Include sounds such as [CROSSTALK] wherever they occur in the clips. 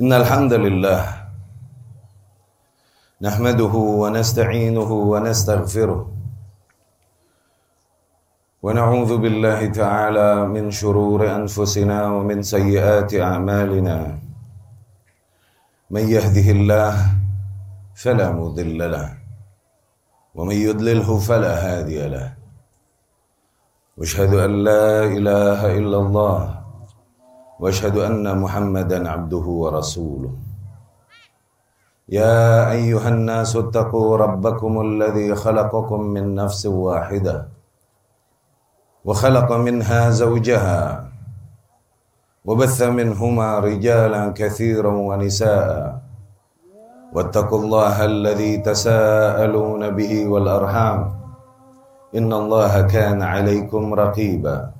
إن الحمد لله نحمده ونستعينه ونستغفره ونعوذ بالله تعالى من شرور أنفسنا ومن سيئات أعمالنا. من يهده الله فلا مضل له ومن يضلله فلا هادي له. وأشهد أن لا إله إلا الله واشهد أن محمدا عبده ورسوله. يا أيها الناس اتقوا ربكم الذي خلقكم من نفس واحدة وخلق منها زوجها وبث منهما رجالا كثيرا ونساء. واتقوا الله الذي تساءلون به والأرحام. إن الله كان عليكم رقيبا.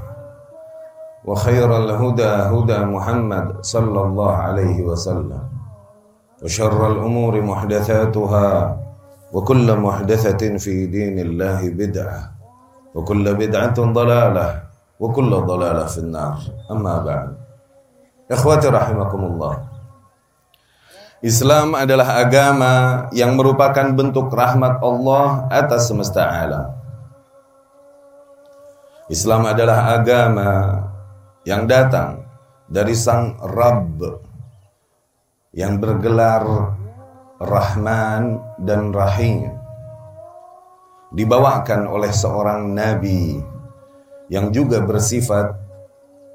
وخير الهدى هدى محمد صلى الله عليه وسلم. وشر الأمور محدثاتها وكل محدثة في دين الله بدعة وكل بدعة ضلالة وكل ضلالة في النار. أما بعد. إخواتي رحمكم الله Islam adalah agama yang merupakan bentuk rahmat Allah atas semesta alam. Islam adalah agama yang datang dari sang Rabb yang bergelar Rahman dan Rahim dibawakan oleh seorang nabi yang juga bersifat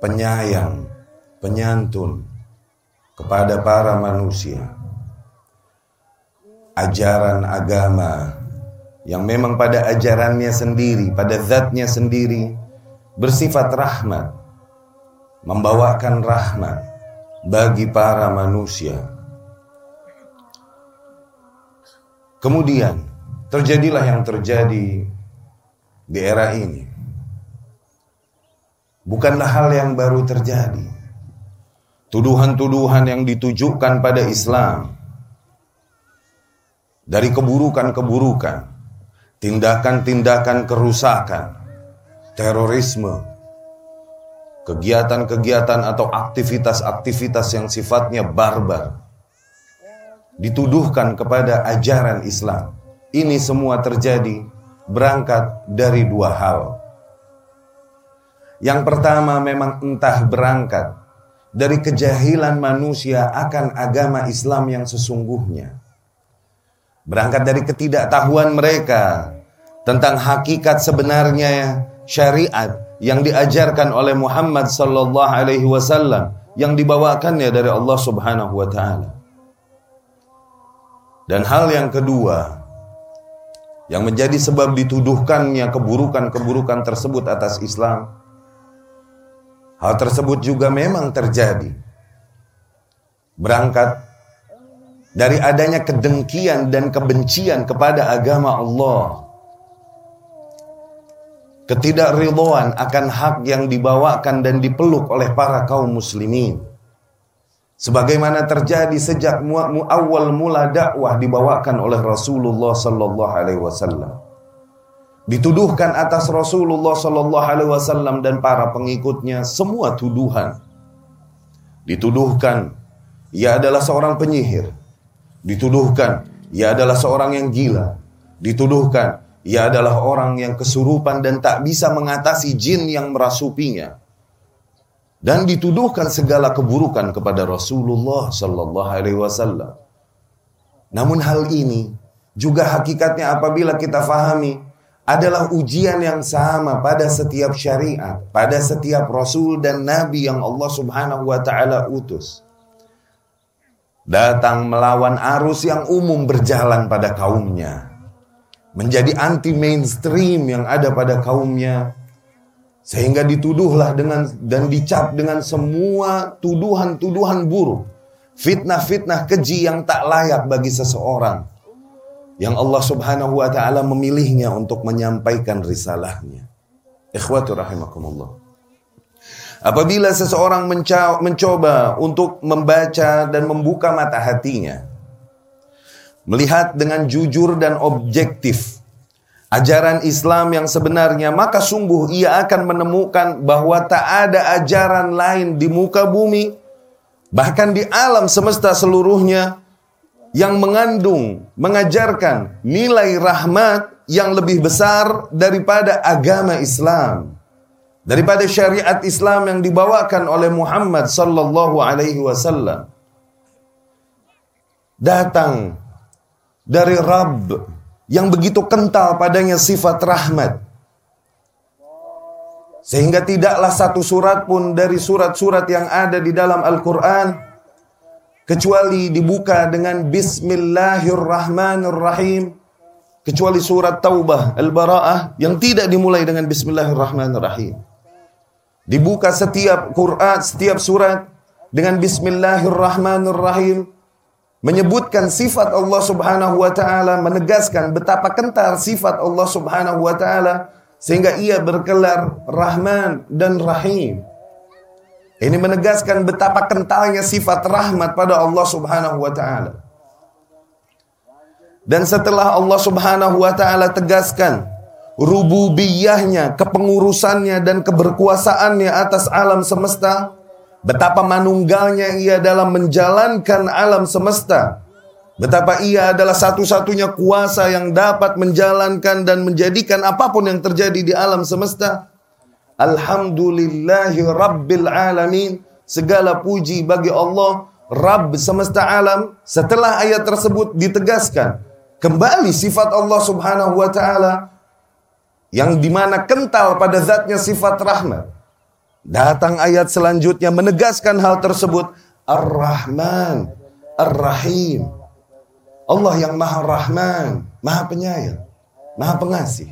penyayang, penyantun kepada para manusia. Ajaran agama yang memang pada ajarannya sendiri, pada zatnya sendiri bersifat rahmat membawakan rahmat bagi para manusia. Kemudian terjadilah yang terjadi di era ini. Bukanlah hal yang baru terjadi. Tuduhan-tuduhan yang ditujukan pada Islam dari keburukan-keburukan, tindakan-tindakan kerusakan, terorisme, kegiatan-kegiatan atau aktivitas-aktivitas yang sifatnya barbar dituduhkan kepada ajaran Islam. Ini semua terjadi berangkat dari dua hal. Yang pertama memang entah berangkat dari kejahilan manusia akan agama Islam yang sesungguhnya. Berangkat dari ketidaktahuan mereka tentang hakikat sebenarnya syariat yang diajarkan oleh Muhammad sallallahu alaihi wasallam yang dibawakannya dari Allah Subhanahu wa taala. Dan hal yang kedua yang menjadi sebab dituduhkannya keburukan-keburukan tersebut atas Islam. Hal tersebut juga memang terjadi. Berangkat dari adanya kedengkian dan kebencian kepada agama Allah. Ketidakridhoan akan hak yang dibawakan dan dipeluk oleh para kaum muslimin. Sebagaimana terjadi sejak awal mula dakwah dibawakan oleh Rasulullah sallallahu alaihi wasallam. Dituduhkan atas Rasulullah sallallahu alaihi wasallam dan para pengikutnya semua tuduhan. Dituduhkan ia adalah seorang penyihir. Dituduhkan ia adalah seorang yang gila. Dituduhkan ia adalah orang yang kesurupan dan tak bisa mengatasi jin yang merasupinya. Dan dituduhkan segala keburukan kepada Rasulullah sallallahu alaihi wasallam. Namun hal ini juga hakikatnya apabila kita fahami adalah ujian yang sama pada setiap syariat, pada setiap rasul dan nabi yang Allah Subhanahu wa taala utus. Datang melawan arus yang umum berjalan pada kaumnya menjadi anti mainstream yang ada pada kaumnya Sehingga dituduhlah dengan dan dicap dengan semua tuduhan-tuduhan buruk. Fitnah-fitnah keji yang tak layak bagi seseorang. Yang Allah subhanahu wa ta'ala memilihnya untuk menyampaikan risalahnya. Ikhwatu rahimakumullah. Apabila seseorang mencoba untuk membaca dan membuka mata hatinya. Melihat dengan jujur dan objektif ajaran Islam yang sebenarnya, maka sungguh ia akan menemukan bahwa tak ada ajaran lain di muka bumi, bahkan di alam semesta seluruhnya, yang mengandung, mengajarkan nilai rahmat yang lebih besar daripada agama Islam. Daripada syariat Islam yang dibawakan oleh Muhammad sallallahu alaihi wasallam. Datang dari Rabb yang begitu kental padanya sifat rahmat. Sehingga tidaklah satu surat pun dari surat-surat yang ada di dalam Al-Quran kecuali dibuka dengan Bismillahirrahmanirrahim kecuali surat Taubah Al-Bara'ah yang tidak dimulai dengan Bismillahirrahmanirrahim. Dibuka setiap Quran, setiap surat dengan Bismillahirrahmanirrahim menyebutkan sifat Allah Subhanahu wa taala, menegaskan betapa kental sifat Allah Subhanahu wa taala sehingga ia berkelar Rahman dan Rahim. Ini menegaskan betapa kentalnya sifat rahmat pada Allah Subhanahu wa taala. Dan setelah Allah Subhanahu wa taala tegaskan rububiyahnya, kepengurusannya dan keberkuasaannya atas alam semesta, Betapa manunggalnya ia dalam menjalankan alam semesta. Betapa ia adalah satu-satunya kuasa yang dapat menjalankan dan menjadikan apa pun yang terjadi di alam semesta. Alhamdulillahi Rabbil Alamin. Segala puji bagi Allah, Rabb semesta alam. Setelah ayat tersebut ditegaskan, kembali sifat Allah subhanahu wa ta'ala yang di mana kental pada zatnya sifat rahmat. Datang ayat selanjutnya menegaskan hal tersebut. Ar-Rahman, Ar-Rahim. Allah yang maha rahman, maha penyayang, maha pengasih.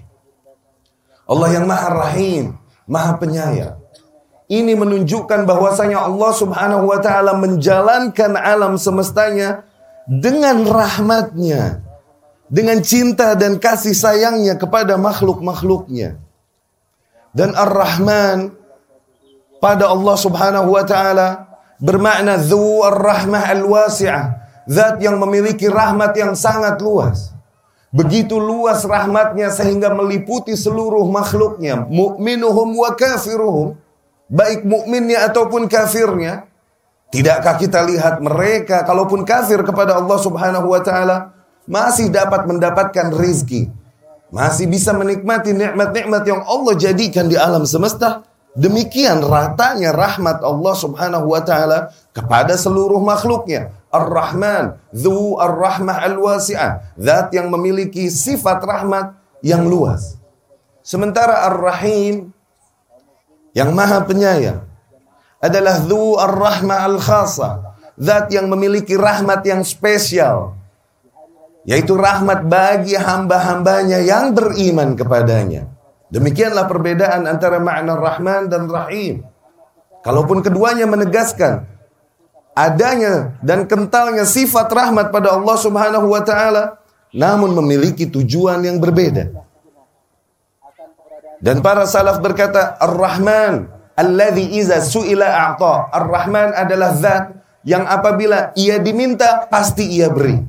Allah yang maha rahim, maha penyayang. Ini menunjukkan bahwasanya Allah subhanahu wa ta'ala menjalankan alam semestanya dengan rahmatnya. Dengan cinta dan kasih sayangnya kepada makhluk-makhluknya. Dan Ar-Rahman pada Allah Subhanahu wa taala bermakna dzu ar-rahmah al-wasi'ah, zat yang memiliki rahmat yang sangat luas. Begitu luas rahmatnya sehingga meliputi seluruh makhluknya, mukminuhum wa kafiruhum, baik mukminnya ataupun kafirnya. Tidakkah kita lihat mereka kalaupun kafir kepada Allah Subhanahu wa taala masih dapat mendapatkan rizki, masih bisa menikmati nikmat-nikmat yang Allah jadikan di alam semesta Demikian ratanya rahmat Allah subhanahu wa ta'ala kepada seluruh makhluknya. Ar-Rahman, Dhu Ar-Rahmah Al-Wasi'ah. Zat yang memiliki sifat rahmat yang luas. Sementara Ar-Rahim, yang maha penyayang, adalah Dhu Ar-Rahmah Al-Khasa. Zat yang memiliki rahmat yang spesial. Yaitu rahmat bagi hamba-hambanya yang beriman kepadanya. Demikianlah perbedaan antara makna Rahman dan Rahim. Kalaupun keduanya menegaskan adanya dan kentalnya sifat rahmat pada Allah Subhanahu wa taala, namun memiliki tujuan yang berbeda. Dan para salaf berkata, Ar-Rahman alladhi iza su'ila a'ta. Ar-Rahman adalah zat yang apabila ia diminta pasti ia beri.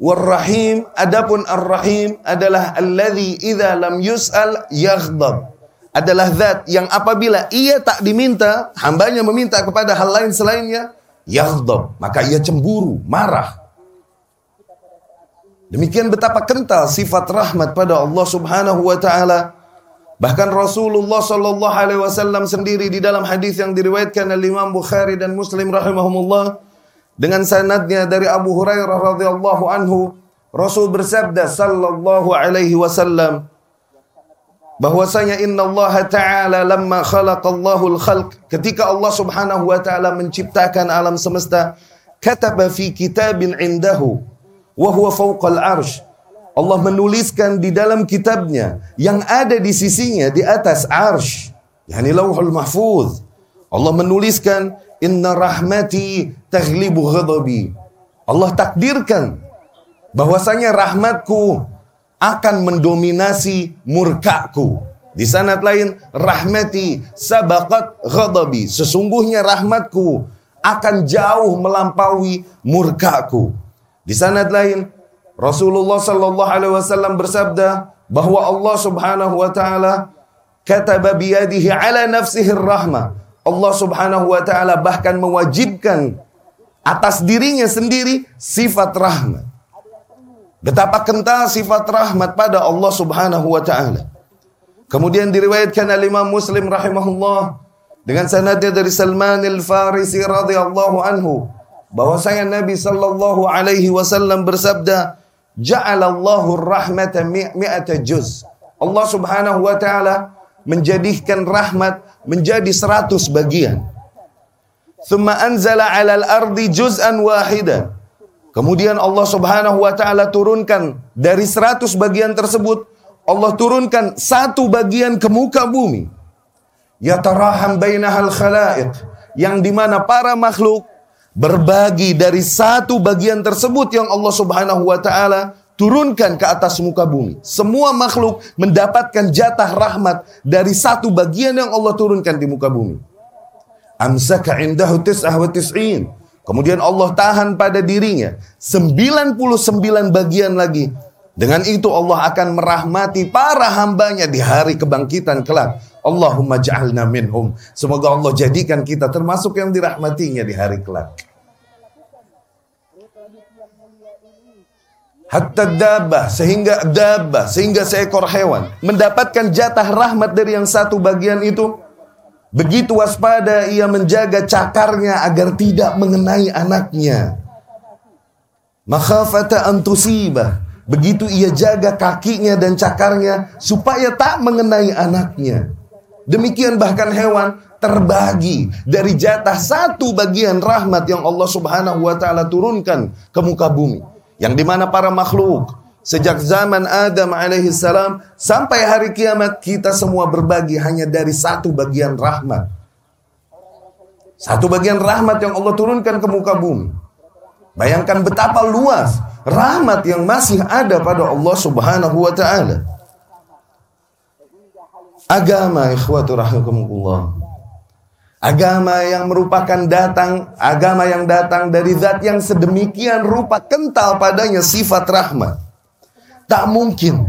Warrahim adapun Ar-Rahim adalah alladzi idza lam yus'al yaghdab. Adalah zat yang apabila ia tak diminta, hambanya meminta kepada hal lain selainnya, yaghdab, maka ia cemburu, marah. Demikian betapa kental sifat rahmat pada Allah Subhanahu wa taala. Bahkan Rasulullah sallallahu alaihi wasallam sendiri di dalam hadis yang diriwayatkan oleh Imam Bukhari dan Muslim rahimahumullah dengan sanadnya dari Abu Hurairah radhiyallahu anhu, Rasul bersabda sallallahu alaihi wasallam bahwasanya Allah taala lamma khalaqallahu al-khalq ketika Allah Subhanahu wa taala menciptakan alam semesta kataba fi kitabin indahu wa huwa al-arsh Allah menuliskan di dalam kitabnya yang ada di sisinya di atas arsh. Yani lauhul mahfuz. Allah menuliskan inna rahmati taghlibu ghadabi. Allah takdirkan bahwasanya rahmatku akan mendominasi murkaku. Di sanad lain rahmati sabaqat ghadabi. Sesungguhnya rahmatku akan jauh melampaui murkaku. Di sanad lain Rasulullah sallallahu alaihi wasallam bersabda bahwa Allah Subhanahu wa taala kataba biyadihi ala nafsihi rahmah. Allah Subhanahu wa taala bahkan mewajibkan atas dirinya sendiri sifat rahmat. Betapa kental sifat rahmat pada Allah Subhanahu wa taala. Kemudian diriwayatkan oleh Imam Muslim rahimahullah dengan sanadnya dari Salman al-Farisi radhiyallahu anhu bahwasanya Nabi sallallahu alaihi wasallam bersabda ja'alallahu rahmata mi'ata juz. Allah Subhanahu wa taala menjadikan rahmat menjadi seratus bagian. Thumma anzala 'alal ardi juz'an wahida. Kemudian Allah Subhanahu wa taala turunkan dari seratus bagian tersebut Allah turunkan satu bagian ke muka bumi. Yataraham bainahal khalaiq yang di mana para makhluk berbagi dari satu bagian tersebut yang Allah Subhanahu wa taala turunkan ke atas muka bumi. Semua makhluk mendapatkan jatah rahmat dari satu bagian yang Allah turunkan di muka bumi. Amsaka indahu tis'ah wa tis'in. Kemudian Allah tahan pada dirinya 99 bagian lagi. Dengan itu Allah akan merahmati para hambanya di hari kebangkitan kelak. Allahumma ja'alna minhum. Semoga Allah jadikan kita termasuk yang dirahmatinya di hari kelak. Hatta dabah, sehingga dabah, sehingga seekor hewan mendapatkan jatah rahmat dari yang satu bagian itu. Begitu waspada ia menjaga cakarnya agar tidak mengenai anaknya. Makhafata antusibah. Begitu ia jaga kakinya dan cakarnya supaya tak mengenai anaknya. Demikian bahkan hewan terbagi dari jatah satu bagian rahmat yang Allah Subhanahu wa taala turunkan ke muka bumi. Yang di mana para makhluk sejak zaman Adam alaihi salam sampai hari kiamat kita semua berbagi hanya dari satu bagian rahmat. Satu bagian rahmat yang Allah turunkan ke muka bumi. Bayangkan betapa luas rahmat yang masih ada pada Allah Subhanahu wa taala agama ikhwatu rahimakumullah. Agama yang merupakan datang, agama yang datang dari zat yang sedemikian rupa kental padanya sifat rahmat. Tak mungkin,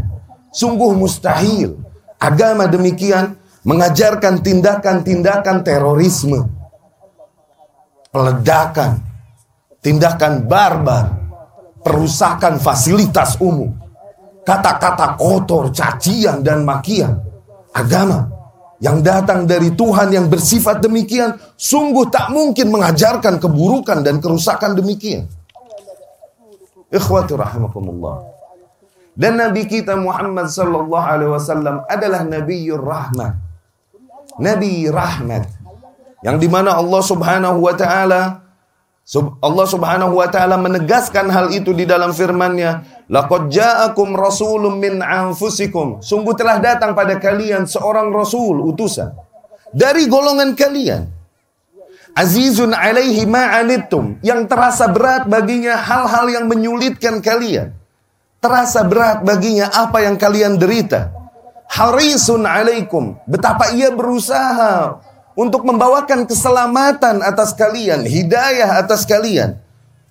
sungguh mustahil. Agama demikian mengajarkan tindakan-tindakan terorisme, peledakan, tindakan barbar, perusakan fasilitas umum, kata-kata kotor, cacian dan makian. Agama yang datang dari Tuhan yang bersifat demikian sungguh tak mungkin mengajarkan keburukan dan kerusakan demikian. Ikhwati rahimakumullah. Dan Nabi kita Muhammad sallallahu alaihi wasallam adalah Nabiur Rahmat. Nabi rahmat. Yang di mana Allah subhanahu wa ta'ala Allah Subhanahu wa taala menegaskan hal itu di dalam firman-Nya, "Laqad ja'akum rasulun min anfusikum." Sungguh telah datang pada kalian seorang rasul utusan dari golongan kalian. Azizun alaihi ma'anittum, yang terasa berat baginya hal-hal yang menyulitkan kalian. Terasa berat baginya apa yang kalian derita. Harisun alaikum, betapa ia berusaha untuk membawakan keselamatan atas kalian, hidayah atas kalian.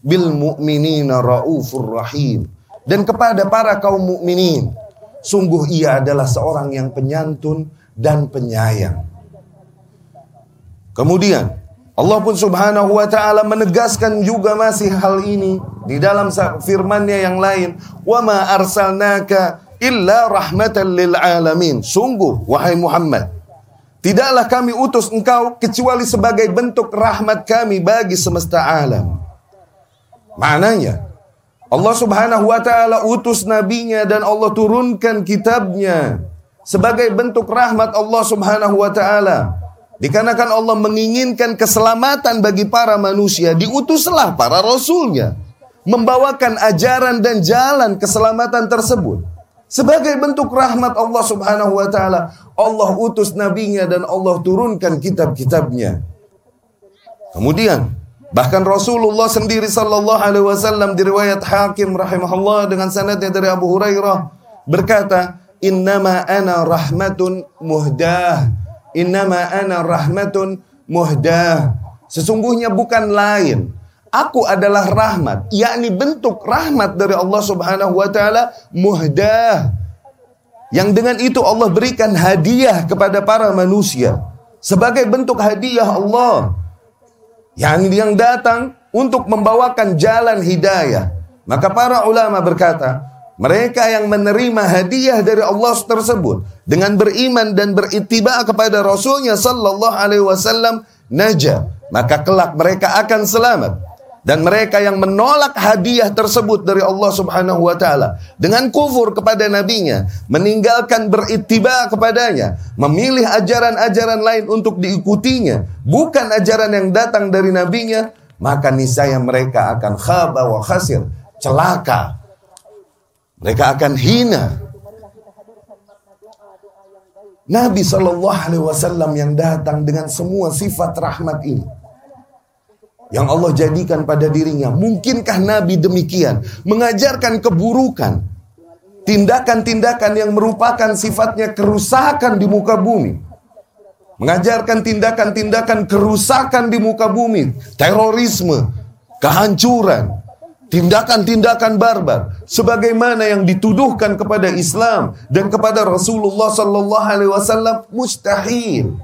Bil mu'minina raufur rahim. Dan kepada para kaum mukminin, sungguh ia adalah seorang yang penyantun dan penyayang. Kemudian Allah pun subhanahu wa ta'ala menegaskan juga masih hal ini di dalam firmannya yang lain. Wa ma arsalnaka illa rahmatan. Sungguh wahai Muhammad, Tidaklah kami utus engkau kecuali sebagai bentuk rahmat kami bagi semesta alam. Maknanya, Allah subhanahu wa ta'ala utus nabinya dan Allah turunkan kitabnya sebagai bentuk rahmat Allah subhanahu wa ta'ala. Dikarenakan Allah menginginkan keselamatan bagi para manusia, diutuslah para rasulnya. membawakan ajaran dan jalan keselamatan tersebut. Sebagai bentuk rahmat Allah subhanahu wa ta'ala. Allah utus nabinya dan Allah turunkan kitab-kitabnya. Kemudian, bahkan Rasulullah sendiri sallallahu alaihi wasallam di riwayat Hakim rahimahullah dengan sanadnya dari Abu Hurairah berkata, "Innama ana rahmatun muhdah." Innama ana rahmatun muhdah. Sesungguhnya bukan lain Aku adalah rahmat, yakni bentuk rahmat dari Allah Subhanahu wa taala muhdah. Yang dengan itu Allah berikan hadiah kepada para manusia sebagai bentuk hadiah Allah yang yang datang untuk membawakan jalan hidayah. Maka para ulama berkata, mereka yang menerima hadiah dari Allah tersebut dengan beriman dan berittiba kepada Rasulnya sallallahu alaihi wasallam naja, maka kelak mereka akan selamat dan mereka yang menolak hadiah tersebut dari Allah Subhanahu wa taala dengan kufur kepada nabinya, meninggalkan berittiba kepadanya, memilih ajaran-ajaran lain untuk diikutinya, bukan ajaran yang datang dari nabinya, maka niscaya mereka akan khaba wa khasir, celaka. Mereka akan hina. Nabi Shallallahu Alaihi Wasallam yang datang dengan semua sifat rahmat ini yang Allah jadikan pada dirinya. Mungkinkah Nabi demikian? Mengajarkan keburukan. Tindakan-tindakan yang merupakan sifatnya kerusakan di muka bumi. Mengajarkan tindakan-tindakan kerusakan di muka bumi. Terorisme, kehancuran, tindakan-tindakan barbar sebagaimana yang dituduhkan kepada Islam dan kepada Rasulullah sallallahu alaihi wasallam mustahil.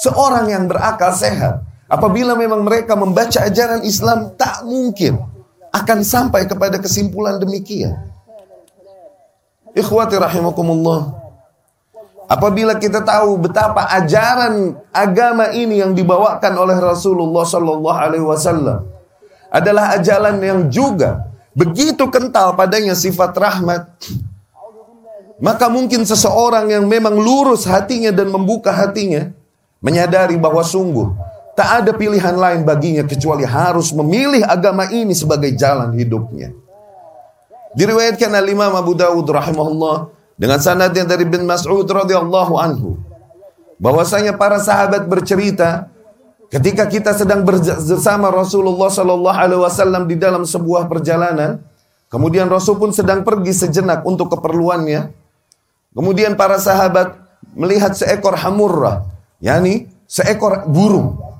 Seorang yang berakal sehat Apabila memang mereka membaca ajaran Islam, tak mungkin akan sampai kepada kesimpulan demikian. Ikhwati rahimakumullah. Apabila kita tahu betapa ajaran agama ini yang dibawakan oleh Rasulullah sallallahu alaihi wasallam adalah ajaran yang juga begitu kental padanya sifat rahmat, maka mungkin seseorang yang memang lurus hatinya dan membuka hatinya menyadari bahwa sungguh Tak ada pilihan lain baginya kecuali harus memilih agama ini sebagai jalan hidupnya. Diriwayatkan oleh Imam Abu Dawud rahimahullah dengan sanadnya dari bin Mas'ud radhiyallahu anhu bahwasanya para sahabat bercerita ketika kita sedang bersama Rasulullah sallallahu alaihi wasallam di dalam sebuah perjalanan kemudian Rasul pun sedang pergi sejenak untuk keperluannya kemudian para sahabat melihat seekor hamurra yakni seekor burung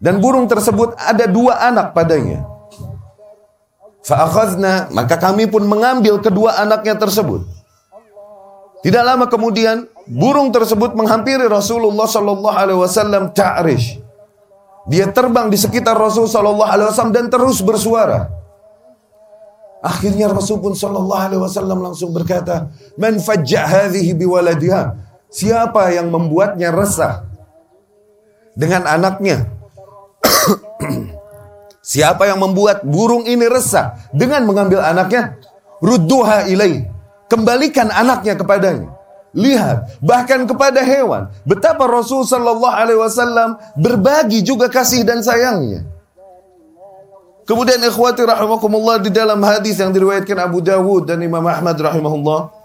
dan burung tersebut ada dua anak padanya. Fa'akhazna, maka kami pun mengambil kedua anaknya tersebut. Tidak lama kemudian, burung tersebut menghampiri Rasulullah sallallahu alaihi wasallam ta'rish. Dia terbang di sekitar Rasul sallallahu alaihi wasallam dan terus bersuara. Akhirnya Rasul pun sallallahu alaihi wasallam langsung berkata, "Man fajja hadhihi biwaladiha?" Siapa yang membuatnya resah dengan anaknya? [COUGHS] Siapa yang membuat burung ini resah dengan mengambil anaknya? Rudduha ilai. Kembalikan anaknya kepadanya. Lihat, bahkan kepada hewan, betapa Rasul sallallahu alaihi wasallam berbagi juga kasih dan sayangnya. Kemudian ikhwati rahimakumullah di dalam hadis yang diriwayatkan Abu Dawud dan Imam Ahmad rahimahullah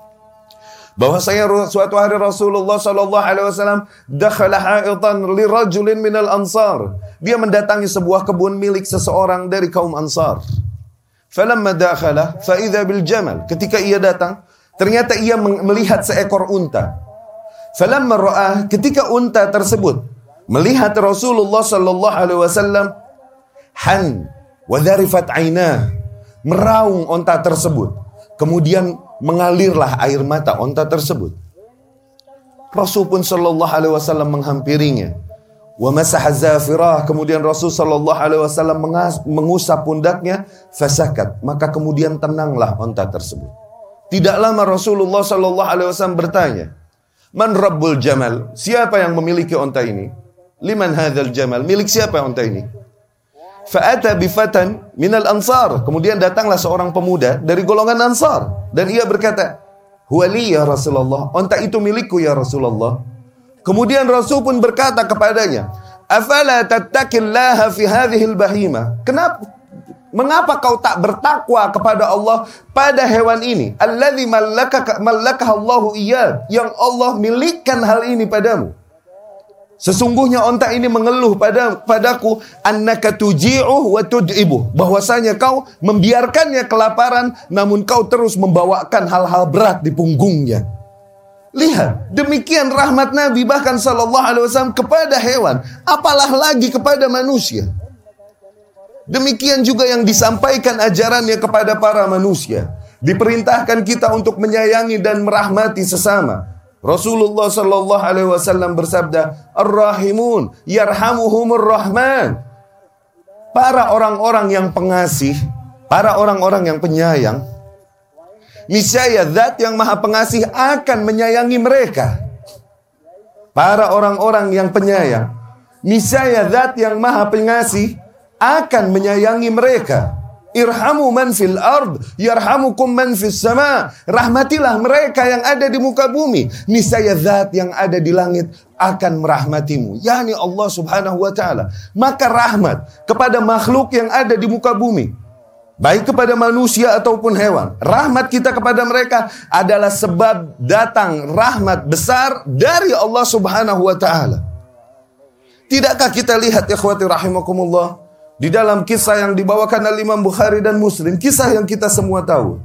bahwasanya suatu hari Rasulullah sallallahu alaihi wasallam dakhala ha'itan li rajulin minal ansar. Dia mendatangi sebuah kebun milik seseorang dari kaum Ansar. Falamma dakhala fa idza bil jamal. Ketika ia datang, ternyata ia melihat seekor unta. Falamma ra'ah, ketika unta tersebut melihat Rasulullah sallallahu alaihi wasallam han wa dharifat ainah meraung unta tersebut. Kemudian mengalirlah air mata onta tersebut. Rasul pun sallallahu alaihi wasallam menghampirinya. Wa masaha zafirah. Kemudian Rasul sallallahu alaihi wasallam mengusap pundaknya, fasakat. Maka kemudian tenanglah onta tersebut. Tidak lama Rasulullah sallallahu alaihi wasallam bertanya, "Man Rabbul Jamal?" Siapa yang memiliki onta ini? Liman hadzal jamal? Milik siapa onta ini? Fa'ata bifatan minal ansar. Kemudian datanglah seorang pemuda dari golongan ansar. Dan ia berkata, Huwali ya Rasulullah. Onta itu milikku ya Rasulullah. Kemudian Rasul pun berkata kepadanya, Afala tattakillaha fi hadhil bahima. Kenapa? Mengapa kau tak bertakwa kepada Allah pada hewan ini? Alladzi mallaka mallakah Allahu iyad. Yang Allah milikkan hal ini padamu. Sesungguhnya onta ini mengeluh pada padaku annaka tuji'uh wa tud'ibuh. Bahwasanya kau membiarkannya kelaparan namun kau terus membawakan hal-hal berat di punggungnya. Lihat, demikian rahmat Nabi bahkan sallallahu alaihi wasallam kepada hewan, apalah lagi kepada manusia. Demikian juga yang disampaikan ajarannya kepada para manusia. Diperintahkan kita untuk menyayangi dan merahmati sesama. Rasulullah sallallahu alaihi wasallam bersabda, "Ar-rahimun yarhamuhumur rahman." Para orang-orang yang pengasih, para orang-orang yang penyayang, niscaya zat yang maha pengasih akan menyayangi mereka. Para orang-orang yang penyayang, niscaya zat yang maha pengasih akan menyayangi mereka. Irhamu man fil ard, yarhamukum man fis sama. Rahmatilah mereka yang ada di muka bumi. Niscaya zat yang ada di langit akan merahmatimu. Yani Allah subhanahu wa ta'ala. Maka rahmat kepada makhluk yang ada di muka bumi. Baik kepada manusia ataupun hewan. Rahmat kita kepada mereka adalah sebab datang rahmat besar dari Allah subhanahu wa ta'ala. Tidakkah kita lihat ikhwati rahimakumullah di dalam kisah yang dibawakan oleh Imam Bukhari dan Muslim, kisah yang kita semua tahu.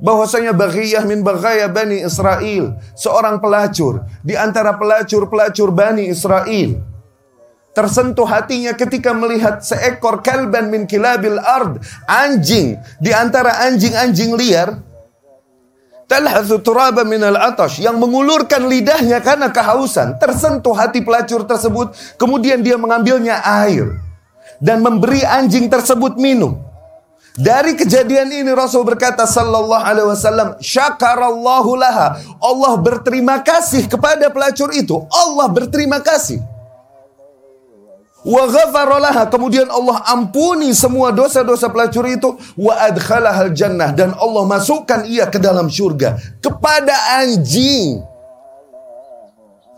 Bahwasanya Baghiyah min Baghaya Bani Israel, seorang pelacur di antara pelacur-pelacur Bani Israel. Tersentuh hatinya ketika melihat seekor kalban min kilabil ard, anjing di antara anjing-anjing liar talhathu turaba min al-atash yang mengulurkan lidahnya karena kehausan tersentuh hati pelacur tersebut kemudian dia mengambilnya air dan memberi anjing tersebut minum. Dari kejadian ini Rasul berkata sallallahu alaihi wasallam, syakarallahu laha. Allah berterima kasih kepada pelacur itu. Allah berterima kasih. Wa ghafaralaha. Kemudian Allah ampuni semua dosa-dosa pelacur itu. Wa adkhalahal jannah. Dan Allah masukkan ia ke dalam surga. Kepada anjing.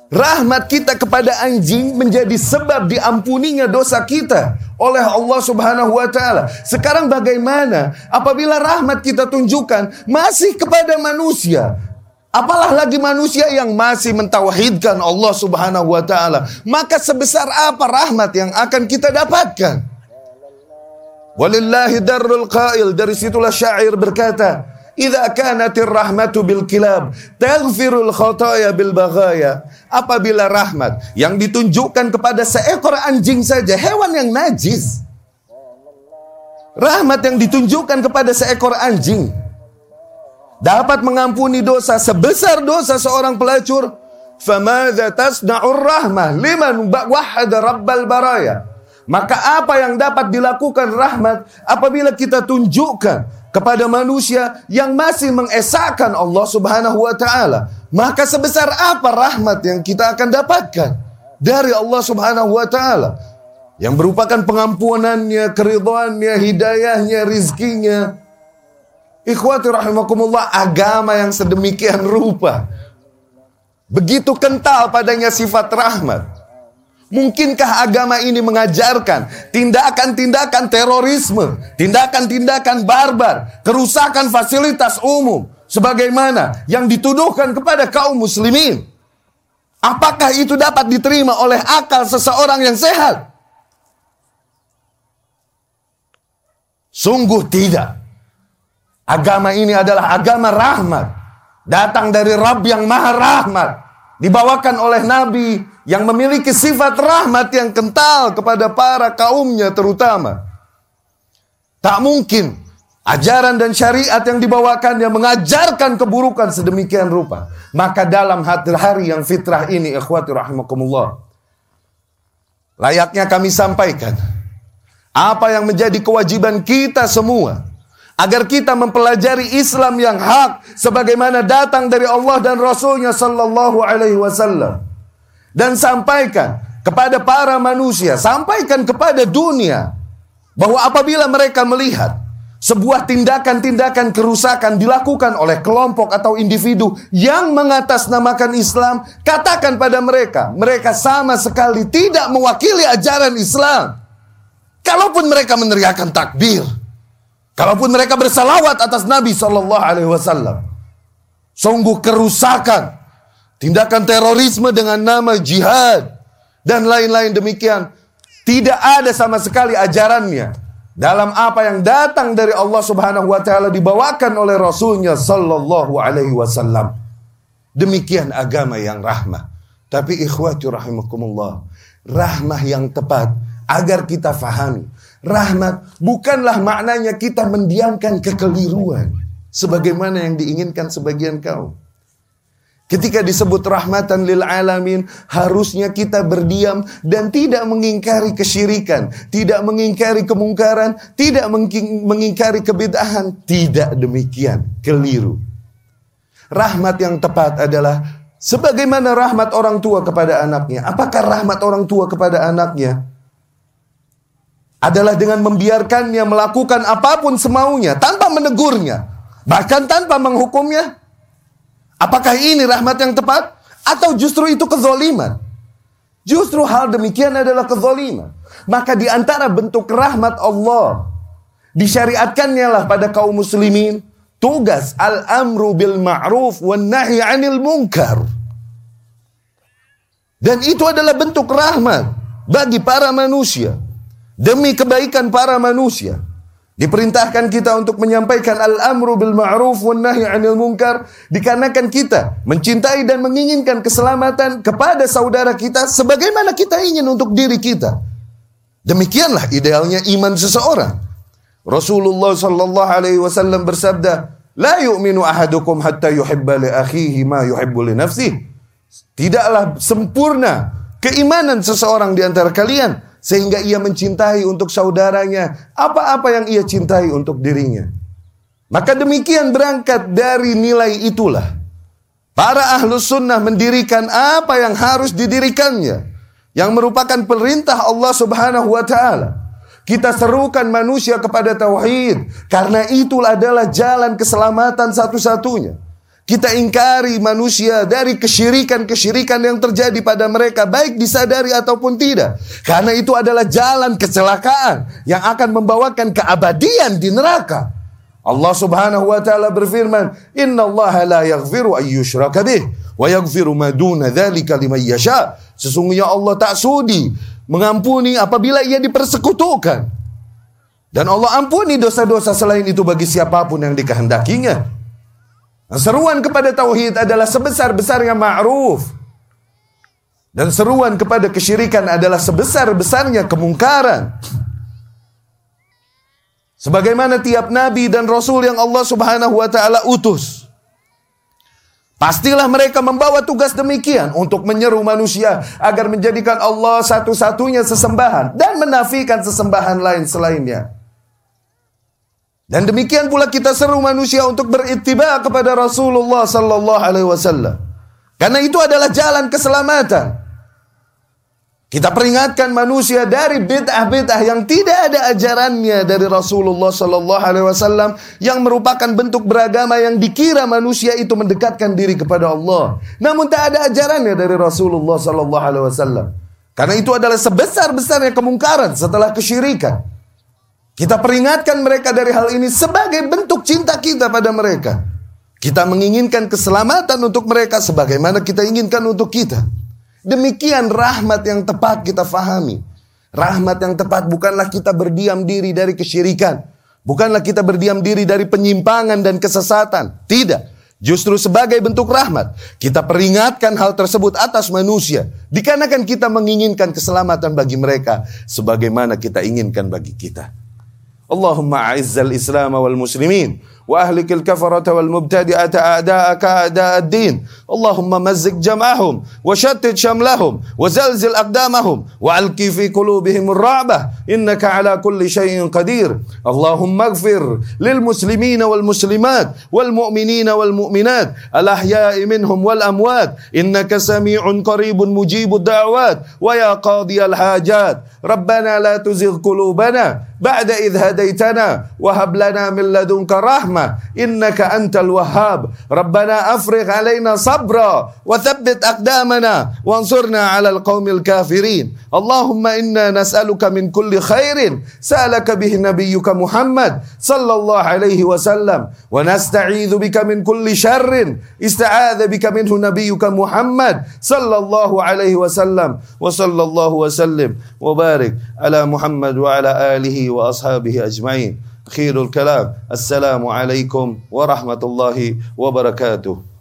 Rahmat kita kepada anjing menjadi sebab diampuninya dosa kita oleh Allah Subhanahu wa taala. Sekarang bagaimana apabila rahmat kita tunjukkan masih kepada manusia? Apalah lagi manusia yang masih mentauhidkan Allah Subhanahu wa taala. Maka sebesar apa rahmat yang akan kita dapatkan? Walillahi darul qail dari situlah syair berkata, Idza kanatir rahmatu bil kilab, taghfirul khataya bil baghaya. Apabila rahmat yang ditunjukkan kepada seekor anjing saja, hewan yang najis. Rahmat yang ditunjukkan kepada seekor anjing dapat mengampuni dosa sebesar dosa seorang pelacur. Famadza tasna'ur rahmah liman wahada rabbal baraya. Maka apa yang dapat dilakukan rahmat apabila kita tunjukkan kepada manusia yang masih mengesahkan Allah Subhanahu wa taala, maka sebesar apa rahmat yang kita akan dapatkan dari Allah Subhanahu wa taala yang merupakan pengampunannya, keridhaannya, hidayahnya, rizkinya. Ikhwati rahimakumullah, agama yang sedemikian rupa. Begitu kental padanya sifat rahmat. Mungkinkah agama ini mengajarkan tindakan-tindakan terorisme, tindakan-tindakan barbar, kerusakan fasilitas umum, sebagaimana yang dituduhkan kepada kaum muslimin? Apakah itu dapat diterima oleh akal seseorang yang sehat? Sungguh tidak. Agama ini adalah agama rahmat. Datang dari Rabb yang maha rahmat. Dibawakan oleh Nabi yang memiliki sifat rahmat yang kental kepada para kaumnya terutama. Tak mungkin ajaran dan syariat yang dibawakan yang mengajarkan keburukan sedemikian rupa. Maka dalam hati hari yang fitrah ini ikhwati rahimakumullah. Layaknya kami sampaikan apa yang menjadi kewajiban kita semua agar kita mempelajari Islam yang hak sebagaimana datang dari Allah dan Rasulnya sallallahu alaihi wasallam dan sampaikan kepada para manusia, sampaikan kepada dunia bahwa apabila mereka melihat sebuah tindakan-tindakan kerusakan dilakukan oleh kelompok atau individu yang mengatasnamakan Islam, katakan pada mereka, mereka sama sekali tidak mewakili ajaran Islam. Kalaupun mereka meneriakan takbir, kalaupun mereka bersalawat atas Nabi Shallallahu Alaihi Wasallam, sungguh kerusakan, tindakan terorisme dengan nama jihad dan lain-lain demikian tidak ada sama sekali ajarannya dalam apa yang datang dari Allah Subhanahu wa taala dibawakan oleh Rasulnya sallallahu alaihi wasallam. Demikian agama yang rahmah. Tapi ikhwati rahimakumullah, rahmah yang tepat agar kita fahami. Rahmat bukanlah maknanya kita mendiamkan kekeliruan sebagaimana yang diinginkan sebagian kaum. Ketika disebut rahmatan lil alamin, harusnya kita berdiam dan tidak mengingkari kesyirikan, tidak mengingkari kemungkaran, tidak mengingkari kebid'ahan. Tidak demikian, keliru. Rahmat yang tepat adalah sebagaimana rahmat orang tua kepada anaknya. Apakah rahmat orang tua kepada anaknya? Adalah dengan membiarkannya melakukan apa pun semaunya tanpa menegurnya, bahkan tanpa menghukumnya, Apakah ini rahmat yang tepat? Atau justru itu kezoliman? Justru hal demikian adalah kezoliman. Maka di antara bentuk rahmat Allah disyariatkannya lah pada kaum muslimin tugas al-amru bil ma'ruf wan nahi 'anil munkar. Dan itu adalah bentuk rahmat bagi para manusia demi kebaikan para manusia. Diperintahkan kita untuk menyampaikan al-amru bil ma'ruf wan nahi 'anil munkar dikarenakan kita mencintai dan menginginkan keselamatan kepada saudara kita sebagaimana kita ingin untuk diri kita. Demikianlah idealnya iman seseorang. Rasulullah sallallahu alaihi wasallam bersabda, "La yu'minu ahadukum hatta yuhibba li akhihi ma yuhibbu li nafsihi." Tidaklah sempurna keimanan seseorang di antara kalian sehingga ia mencintai untuk saudaranya apa-apa yang ia cintai untuk dirinya. Maka demikian berangkat dari nilai itulah. Para ahlus sunnah mendirikan apa yang harus didirikannya. Yang merupakan perintah Allah subhanahu wa ta'ala. Kita serukan manusia kepada tauhid. Karena itulah adalah jalan keselamatan satu-satunya. Kita ingkari manusia dari kesyirikan-kesyirikan yang terjadi pada mereka, baik disadari ataupun tidak. Karena itu adalah jalan kecelakaan yang akan membawakan keabadian di neraka. Allah Subhanahu wa taala berfirman, "Inna Allah la yaghfiru an bih wa yaghfiru ma duna dzalika liman yasha." Sesungguhnya Allah tak sudi mengampuni apabila ia dipersekutukan. Dan Allah ampuni dosa-dosa selain itu bagi siapa pun yang dikehendakinya. Seruan kepada tauhid adalah sebesar-besarnya ma'ruf. Dan seruan kepada kesyirikan adalah sebesar-besarnya kemungkaran. Sebagaimana tiap nabi dan rasul yang Allah Subhanahu wa taala utus. Pastilah mereka membawa tugas demikian untuk menyeru manusia agar menjadikan Allah satu-satunya sesembahan dan menafikan sesembahan lain selainnya. Dan demikian pula kita seru manusia untuk berittiba kepada Rasulullah sallallahu alaihi wasallam. Karena itu adalah jalan keselamatan. Kita peringatkan manusia dari bid'ah-bid'ah yang tidak ada ajarannya dari Rasulullah sallallahu alaihi wasallam yang merupakan bentuk beragama yang dikira manusia itu mendekatkan diri kepada Allah. Namun tak ada ajarannya dari Rasulullah sallallahu alaihi wasallam. Karena itu adalah sebesar-besarnya kemungkaran setelah kesyirikan. Kita peringatkan mereka dari hal ini sebagai bentuk cinta kita pada mereka. Kita menginginkan keselamatan untuk mereka sebagaimana kita inginkan untuk kita. Demikian rahmat yang tepat kita fahami. Rahmat yang tepat bukanlah kita berdiam diri dari kesyirikan. Bukanlah kita berdiam diri dari penyimpangan dan kesesatan. Tidak. Justru sebagai bentuk rahmat, kita peringatkan hal tersebut atas manusia. Dikarenakan kita menginginkan keselamatan bagi mereka. Sebagaimana kita inginkan bagi kita. اللهم أعز الإسلام والمسلمين وأهلك الكفرة والمبتدئة أعداءك أعداء الدين. اللهم مزق جمعهم وشتت شملهم وزلزل أقدامهم وألق في قلوبهم الرعبة. إنك على كل شيء قدير. اللهم اغفر للمسلمين والمسلمات والمؤمنين والمؤمنات الأحياء منهم والأموات. إنك سميع قريب مجيب الدعوات. ويا قاضي الحاجات. ربنا لا تزغ قلوبنا بعد إذ هديتنا وهب لنا من لدنك رحمة إنك أنت الوهاب. ربنا أفرغ علينا صبرا وثبت أقدامنا وانصرنا على القوم الكافرين. اللهم إنا نسألك من كل خير سألك به نبيك محمد صلى الله عليه وسلم. ونستعيذ بك من كل شر استعاذ بك منه نبيك محمد صلى الله عليه وسلم. وصلى الله وسلم وبارك على محمد وعلى وأصحابه أجمعين. خير الكلام. السلام عليكم ورحمة الله وبركاته.